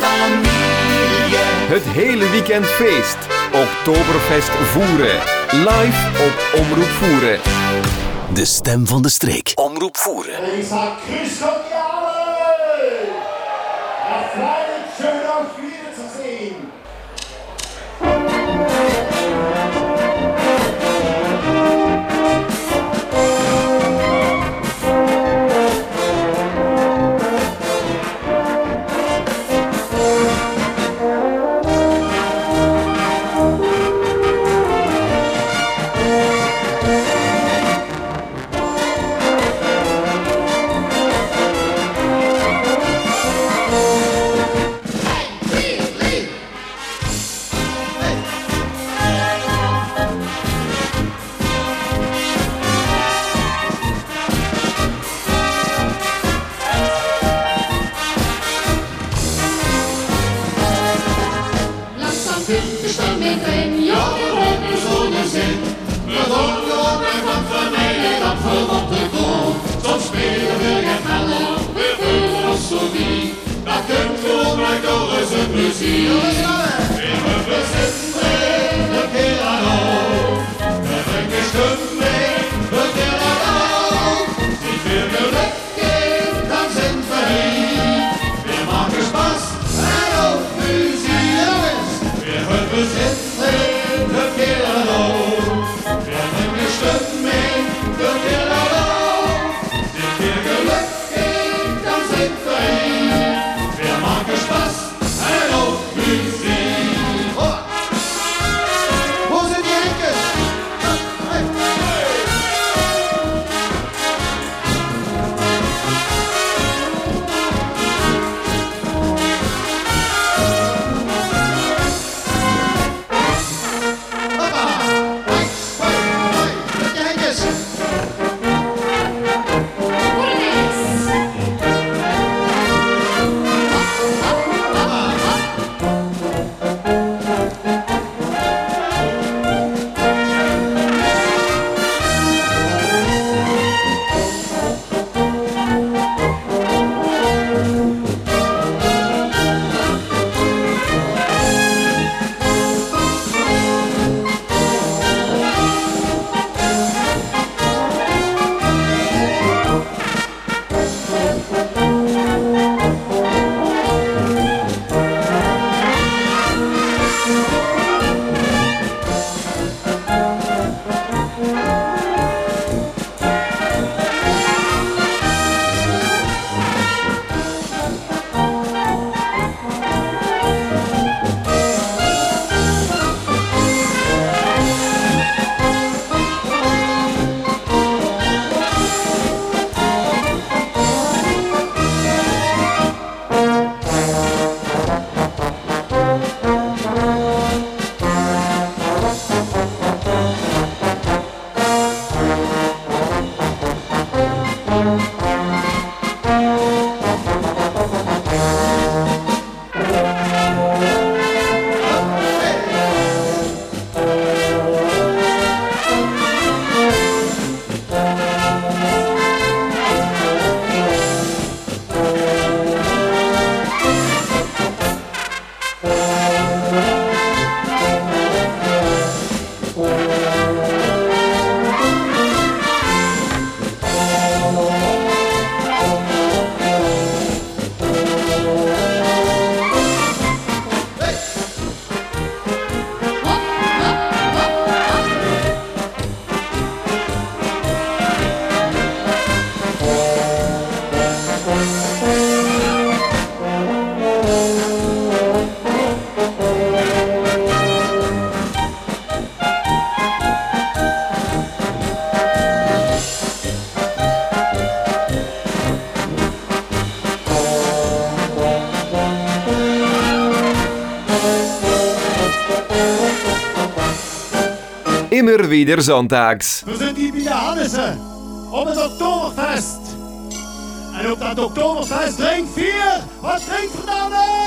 Familie. Het hele weekend feest. Oktoberfest voeren. Live op Omroep Voeren. De stem van de streek. Omroep Voeren. Ik wieder sonntags. Wir sind die Bianese op het Oktoberfest. En op dat Oktoberfest drink vier. Wat drinkt Fernandes?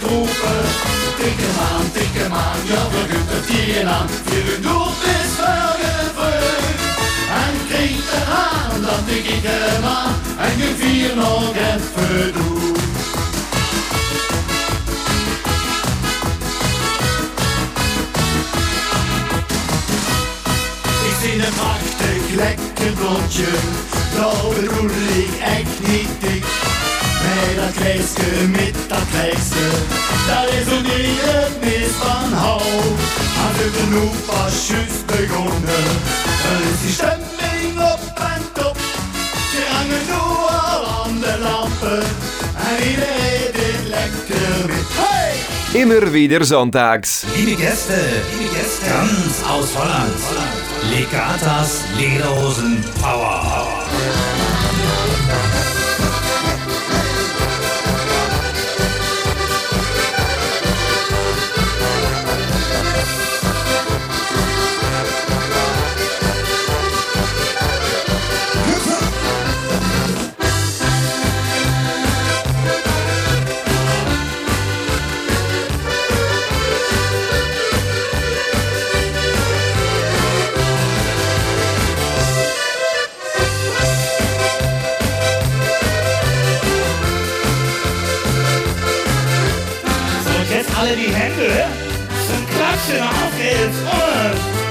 Kroepen. Tik hem aan, tik hem aan, ja, vergunt het hier aan, vieren door is vergevreugd. En kreeg eraan, dat tik ik hem aan, en je vier nog even. Ik zie een prachtig lekker blondje, dat bedoel ik echt niet Met dat kleedje, met dat kleedje, dat is ook niet het mis van hou. Als het genoeg pas juist begonnen, dan is die stemming op en top. Ze hangen nu al aan de lampen, en iedereen dit lekker met. Hey! Immer wieder sonntags. Liebe Gäste, liebe Gäste, ganz aus Holland. Legatas Lederhosen Power. Alle die Hände zum Klatschen auf geht's. Und,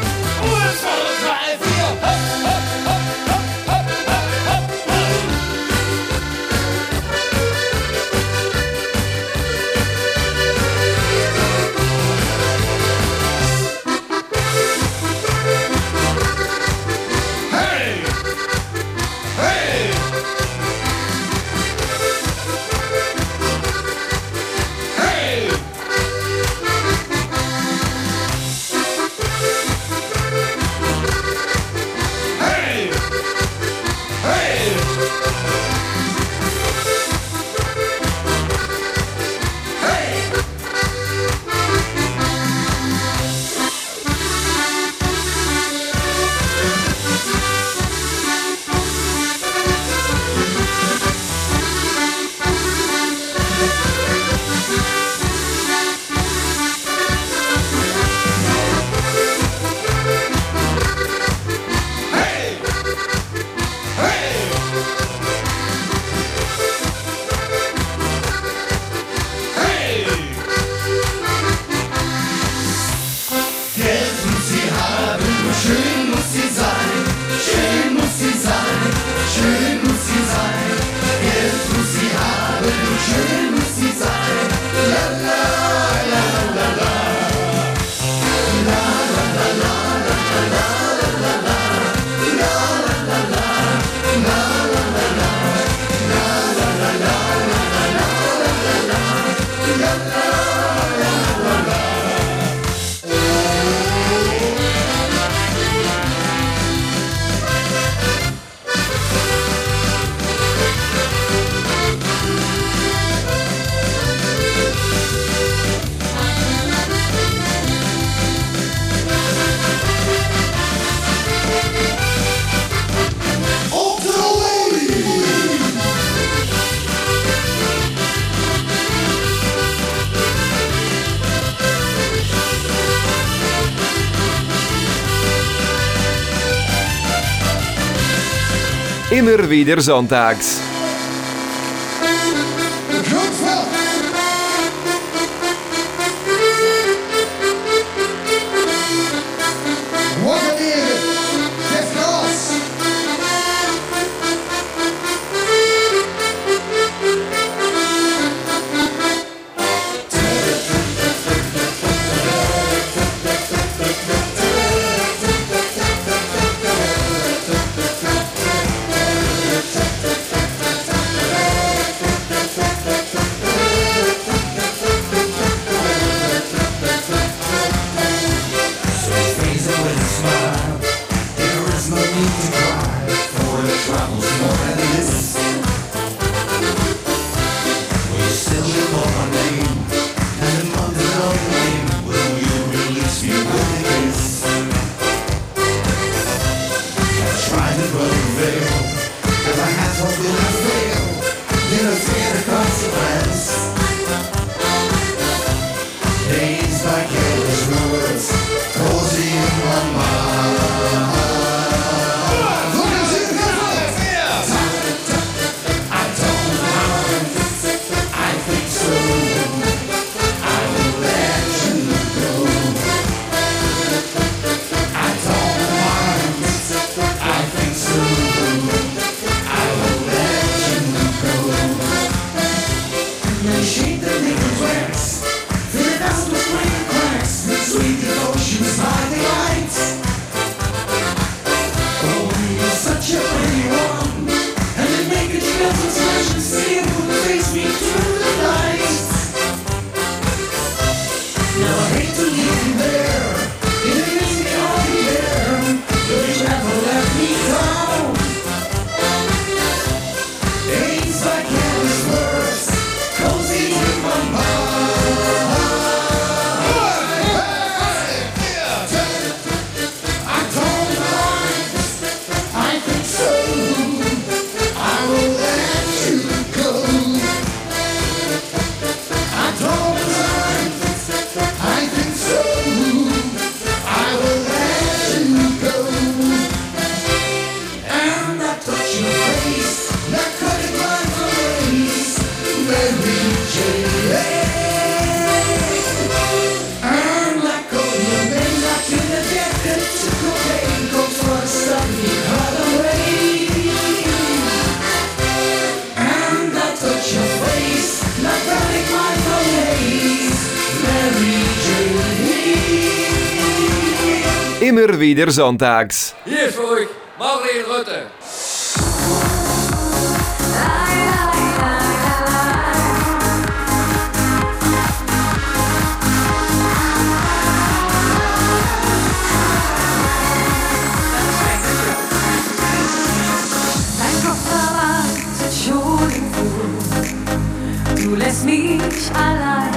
Immer wieder sonntags. Wieder sonntags. Hier ist euch Marleen Rutte. Dein Koffer wartet schon im Flur. Du lässt mich allein.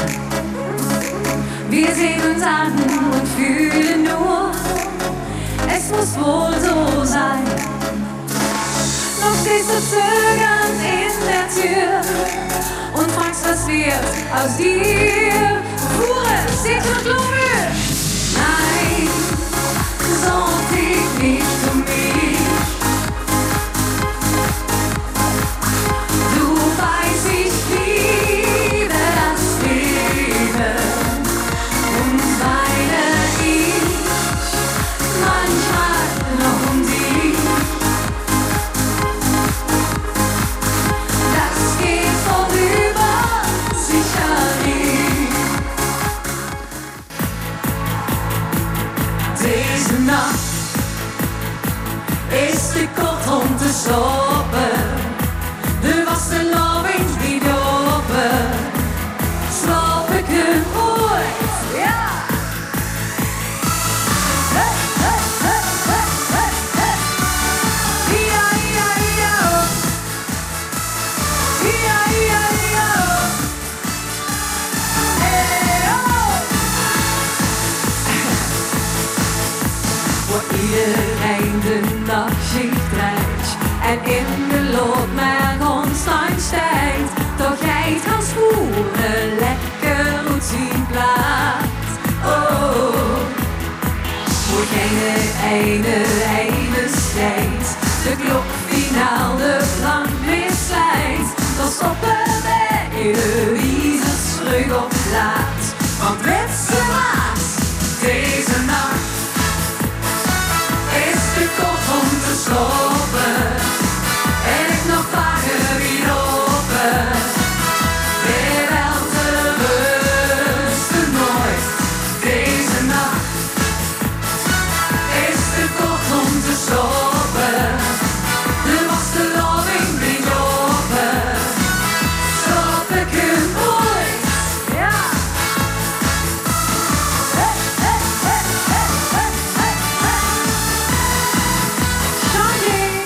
Wir sehen uns an es muss wohl so sein. Noch stehst du zögernd in der Tür und fragst, was wird aus dir? Fuhre, c'est un Globule. Nein, sorgt nicht um mich.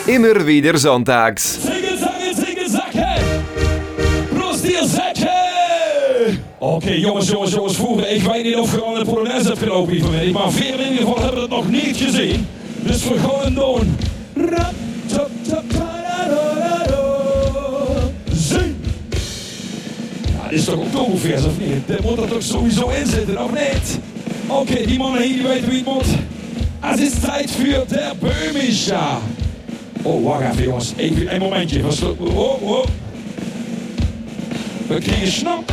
Immer wieder sonntags. Oké, jongens, jongens, jongens. Vroeger, ik weet niet of je al een Polonaise hebt gelopen. Maar velen in ieder geval hebben het nog niet gezien. Dus we gaan het doen. Zing. Ja, dit is toch Oktoberfest, of niet? Dit moet er toch sowieso in zitten, of niet? Oké, die mannen hier, weten wie het moet. Het is tijd voor de Böhmischer. Oh, wacht even jongens. Even een momentje. Oh, oh. We krijgen snap.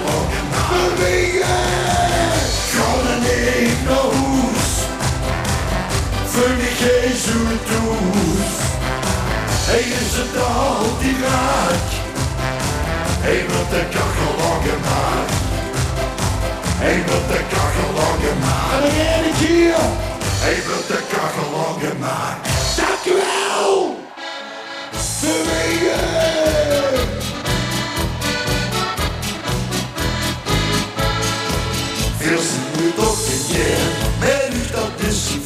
verbindingen. kan niet naar huis, vind ik geen toes. Hij is het al die raak, hij met de kachel aangemaakt. Hij met de kachel aangemaakt. De hij de kachel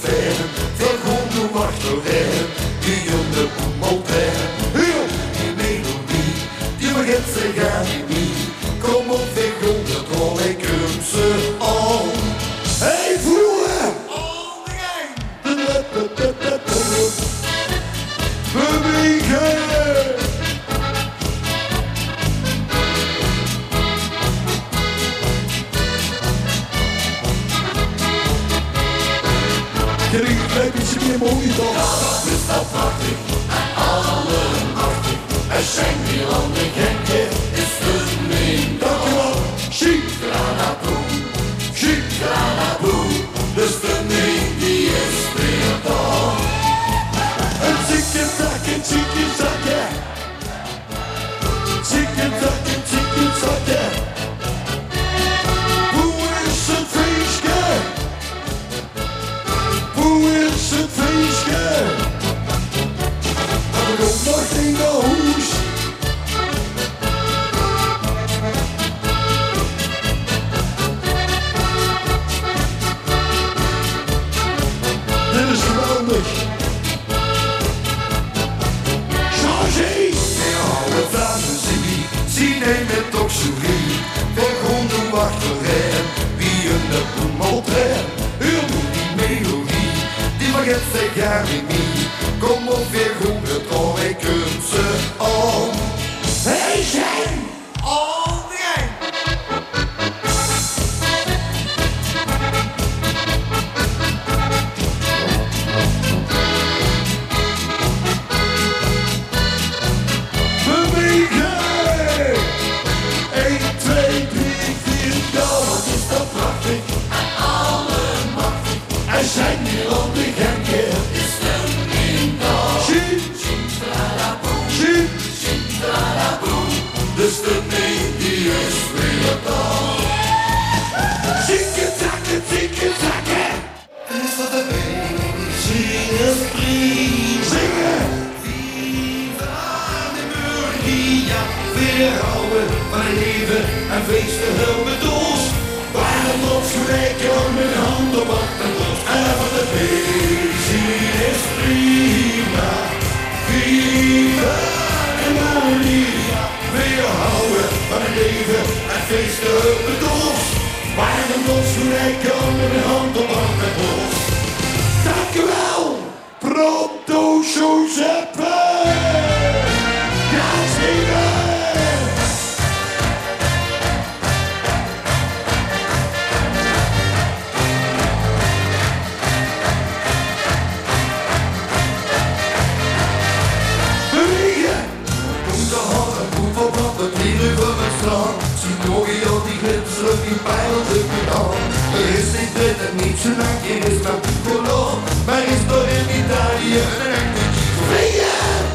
wären, der Kunde wachter die Junge de wären. Die Melodie, die begint ze gaan niet. Kom op, der Kunde, de ik hem ze al. Hey, vroeger! All again!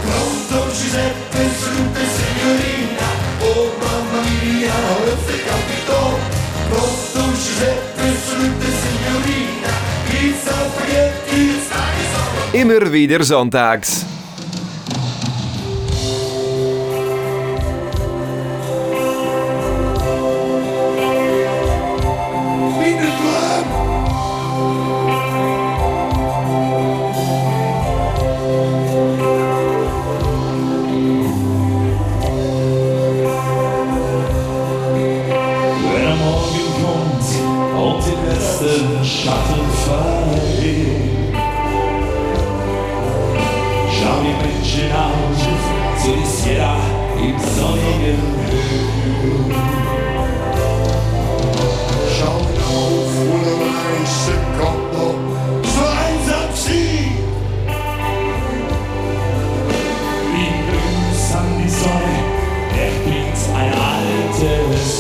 Pronto Giuseppe, signorina Oh mamma mia, ora capito Pronto Giuseppe, signorina Immer wieder sonntags.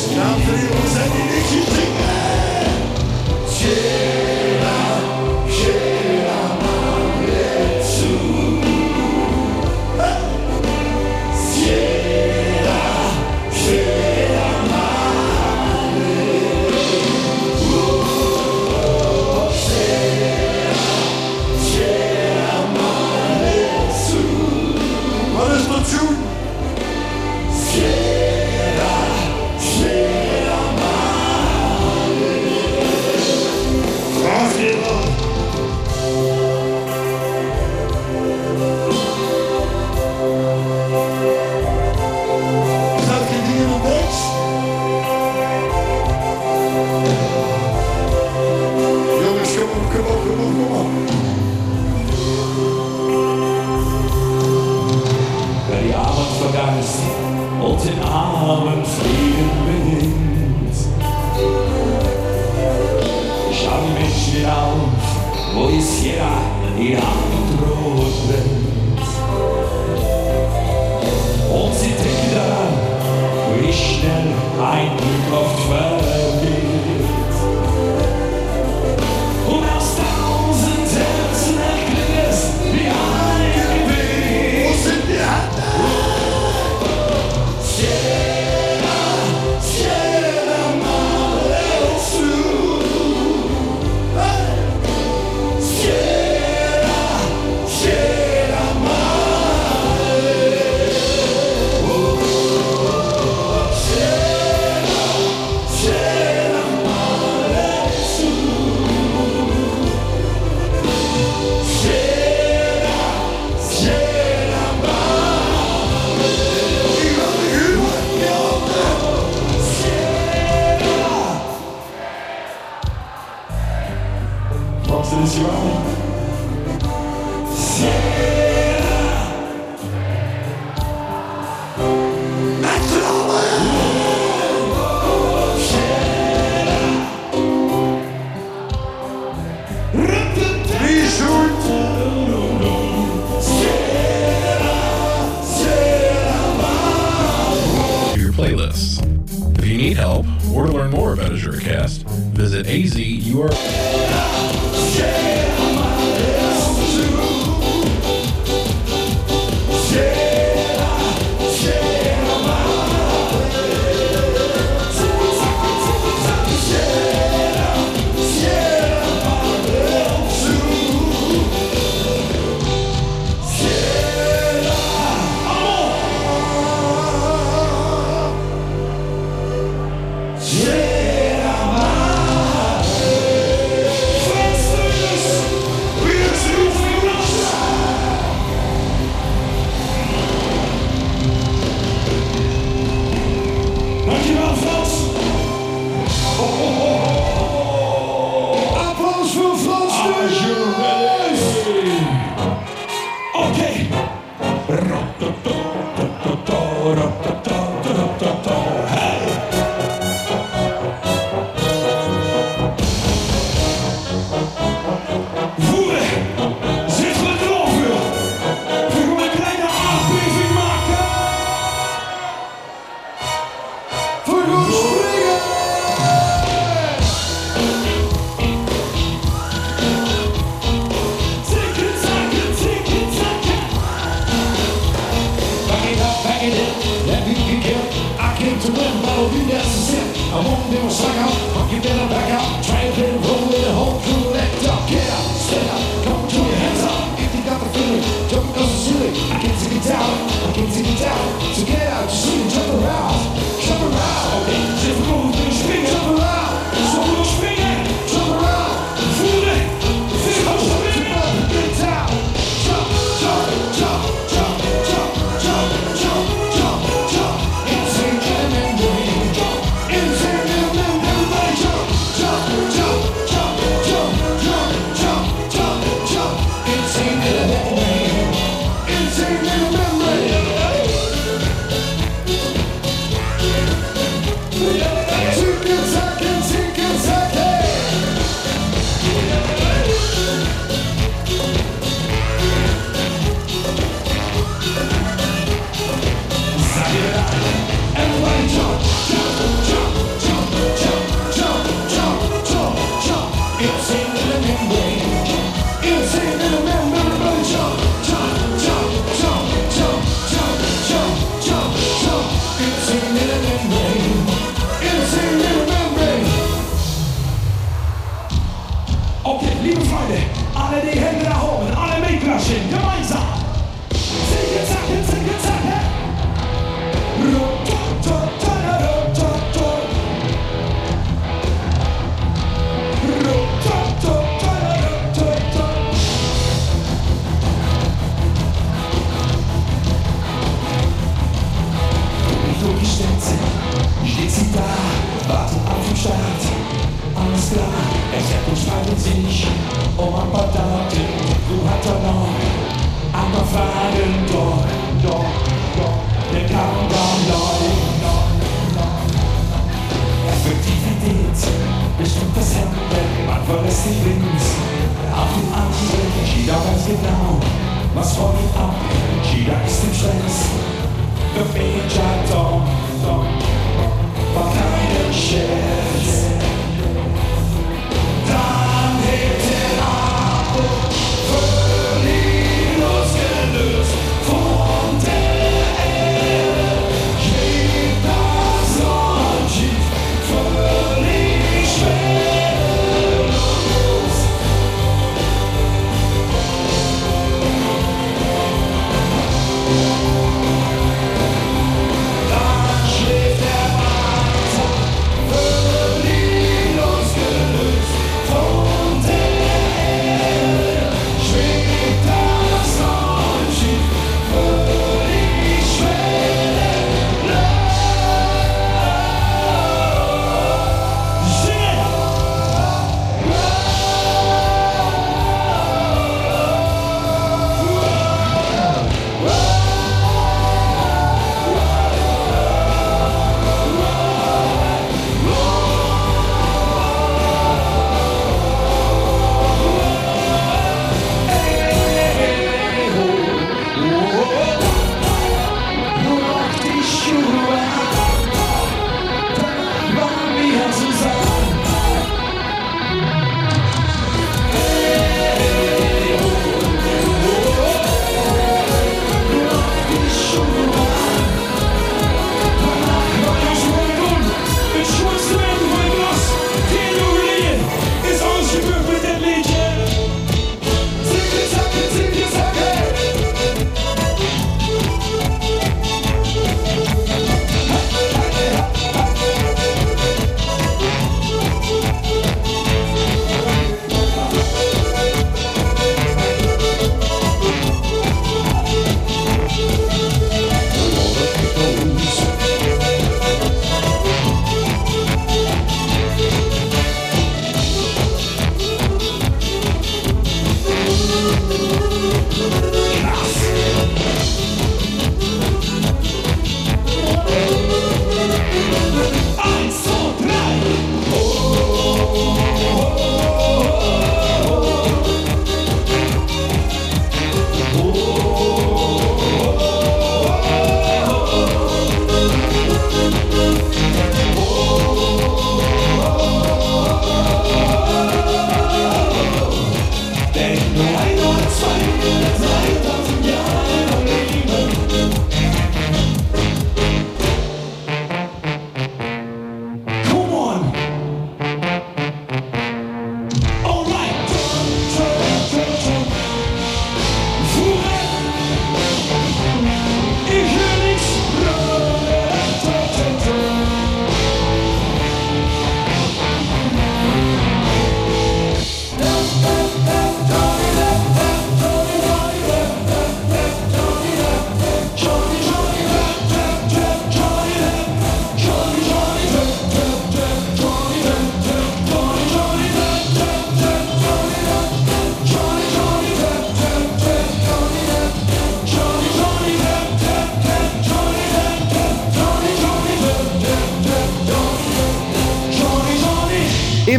na tribo 로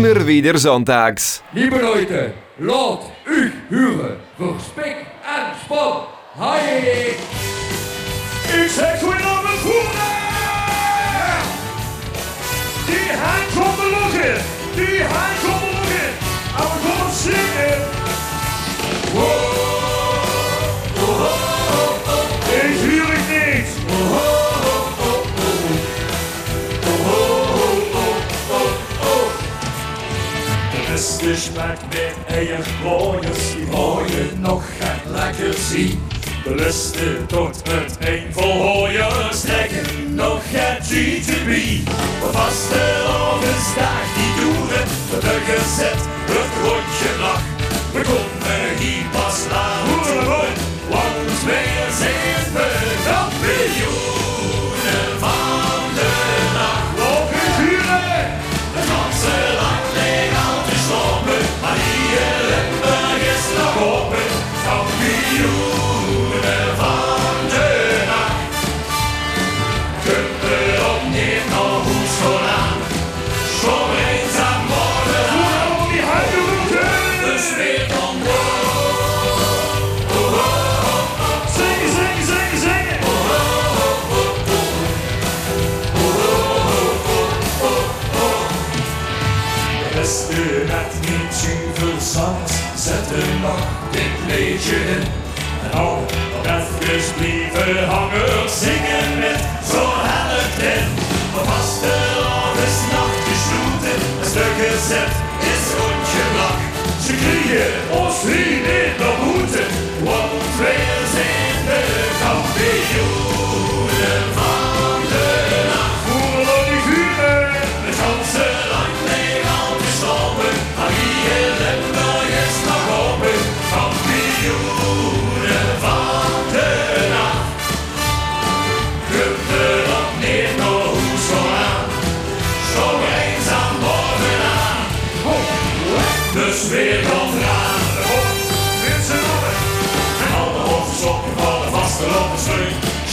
Immer wieder sonntags. Liebe Leute, laat u huren voor en span. Hai! Ik zeg goedenavond voeren! Die hand komt in! Die hand komt nog in! En we oh, oh, oh. Huur ik niet! Oh, Smaak met eigen gooiers, die mooie nog gaat lekker zien. De lusten tot het een volhooien strekken nog het GTB. We vaste dag die doeren, we hebben gezet het rondje lag. We konden hier pas laten want wij zijn we En nou, nog even blijven hangen, zingen met zo'n helft in. Maar vast de is nacht gesloten, een stuk gezet is rondje. Ze kriegen ons hier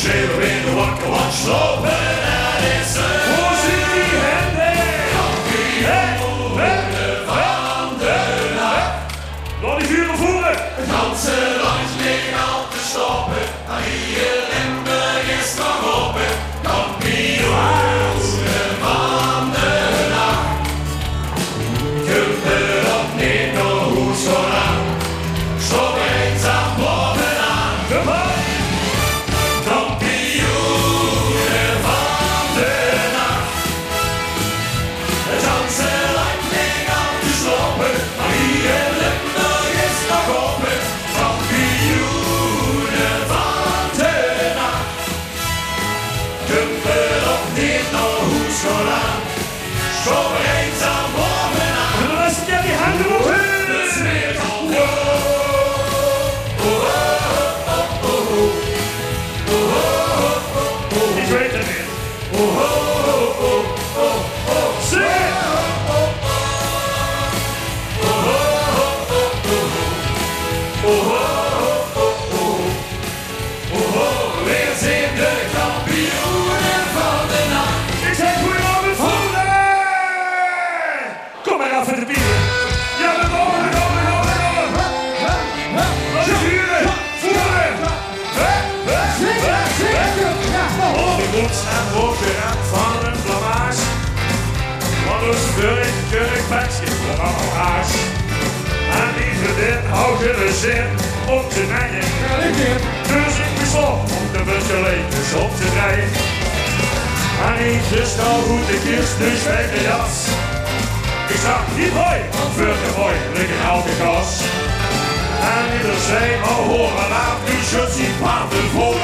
steun. Schreeuwen weer de vriendin houdt er de zin om te rijden. Dus ik besloot om de busgeleiders op te rijden. En ik wist al goed de kist, dus bij de jas. Ik zag niet mooi, want voor de mooi liggen elke gas. En ieder zei, oh hoor, maar laat nu shirts die paarden voor.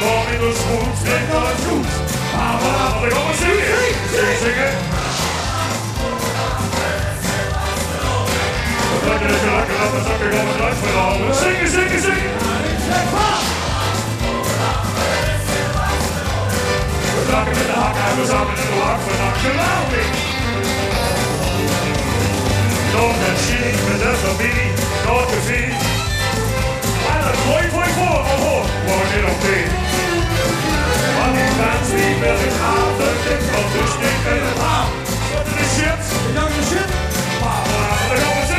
Kom in de schoen, trek naar het goed. Maar wat ik op een zingen, zingen, zingen. Lekker, lekker, lekker, is ook weer op het uitveranderen. Zingen, zingen, zingen. We zakken met de hak en we zakken in de hak van geweldig. Nog een chili met de familie, nog een vie. En een gooi voor je voor, oh hoor, wordt in op thee. Want die fans die willen gaan, de tip van de stick in het haal. Wat is shit? Ja, shit.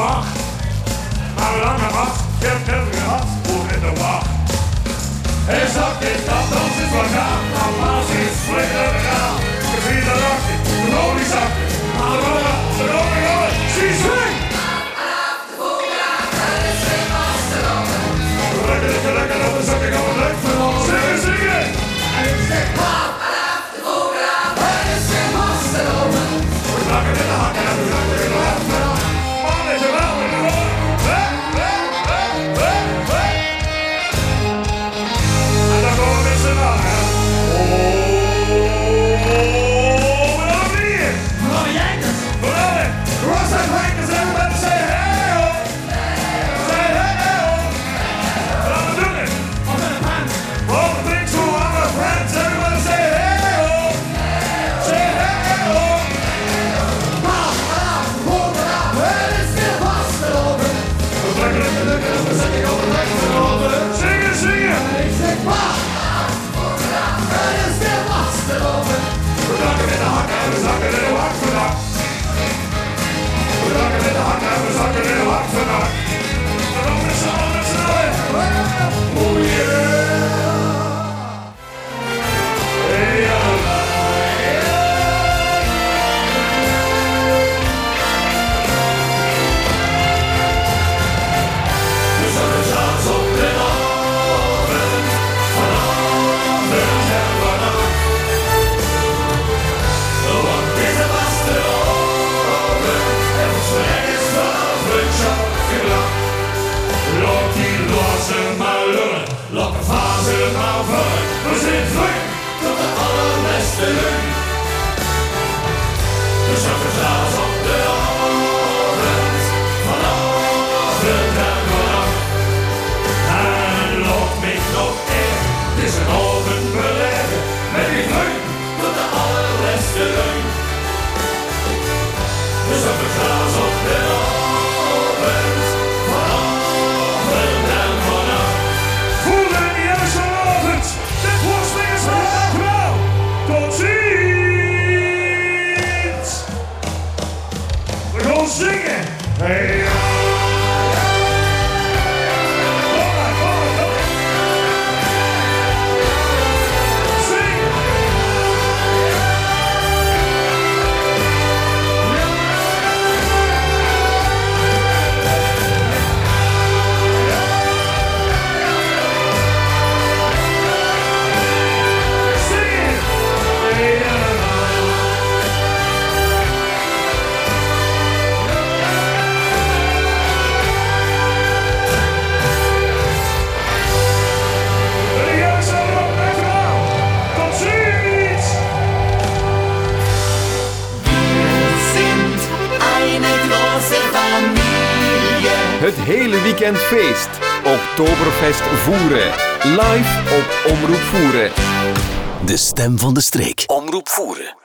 wacht. Maar lange wacht, je hebt het gehad voor in de wacht. En zak is dat, dan is nou, we gaan. Allemaal is vlinder. De vierde zakje, de olie de rollen, de rode we, zie zwing! Lekker, lekker, lekker, dat is leuk voor. Zingen, zingen! En af de voera, hij is geen master. We in de hakken en we in de hakken. Voeren. Live op Omroep Voeren. De stem van de streek. Omroep Voeren.